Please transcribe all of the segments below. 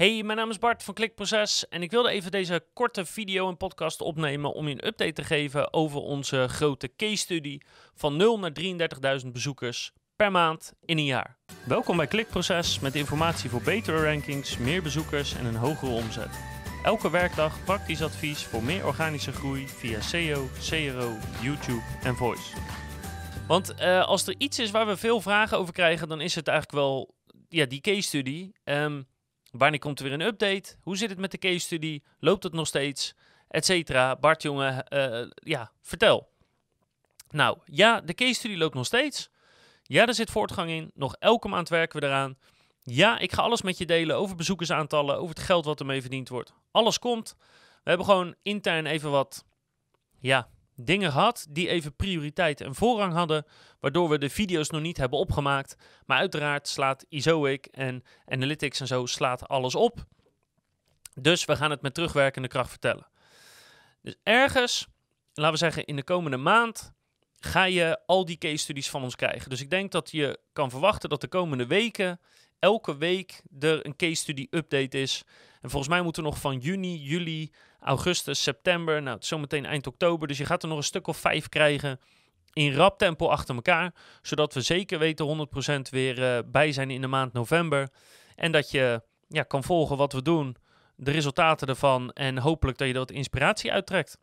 Hey, mijn naam is Bart van Klikproces en ik wilde even deze korte video en podcast opnemen om je een update te geven over onze grote case study van 0 naar 33.000 bezoekers per maand in een jaar. Welkom bij Klikproces met informatie voor betere rankings, meer bezoekers en een hogere omzet. Elke werkdag praktisch advies voor meer organische groei via SEO, CRO, YouTube en Voice. Want uh, als er iets is waar we veel vragen over krijgen, dan is het eigenlijk wel ja, die case study. Um, Wanneer komt er weer een update? Hoe zit het met de case study? Loopt het nog steeds? Etcetera. Bart, jongen, uh, ja, vertel. Nou, ja, de case study loopt nog steeds. Ja, er zit voortgang in. Nog elke maand werken we eraan. Ja, ik ga alles met je delen over bezoekersaantallen, over het geld wat ermee verdiend wordt. Alles komt. We hebben gewoon intern even wat, ja, dingen gehad die even prioriteit en voorrang hadden, waardoor we de video's nog niet hebben opgemaakt. Maar uiteraard slaat Izoic en Analytics en zo slaat alles op. Dus we gaan het met terugwerkende kracht vertellen. Dus ergens, laten we zeggen in de komende maand, ga je al die case studies van ons krijgen. Dus ik denk dat je kan verwachten dat de komende weken elke week er een case study update is. En volgens mij moeten we nog van juni, juli, augustus, september, nou zometeen eind oktober. Dus je gaat er nog een stuk of vijf krijgen in rap tempo achter elkaar. Zodat we zeker weten 100% weer uh, bij zijn in de maand november. En dat je ja, kan volgen wat we doen, de resultaten ervan en hopelijk dat je wat inspiratie uittrekt.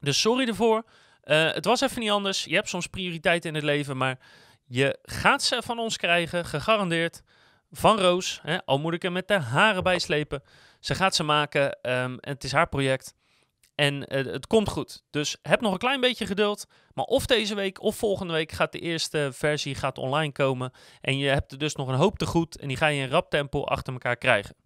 Dus sorry ervoor. Uh, het was even niet anders. Je hebt soms prioriteiten in het leven, maar je gaat ze van ons krijgen, gegarandeerd van Roos. Hè, al moet ik er met de haren bij slepen. Ze gaat ze maken um, en het is haar project. En uh, het komt goed. Dus heb nog een klein beetje geduld. Maar of deze week of volgende week gaat de eerste versie gaat online komen. En je hebt er dus nog een hoop te goed. En die ga je in rap tempo achter elkaar krijgen.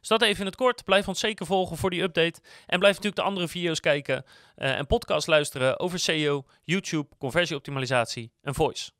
Dus dat even in het kort. Blijf ons zeker volgen voor die update. En blijf natuurlijk de andere video's kijken uh, en podcast luisteren over SEO, YouTube, conversieoptimalisatie en voice.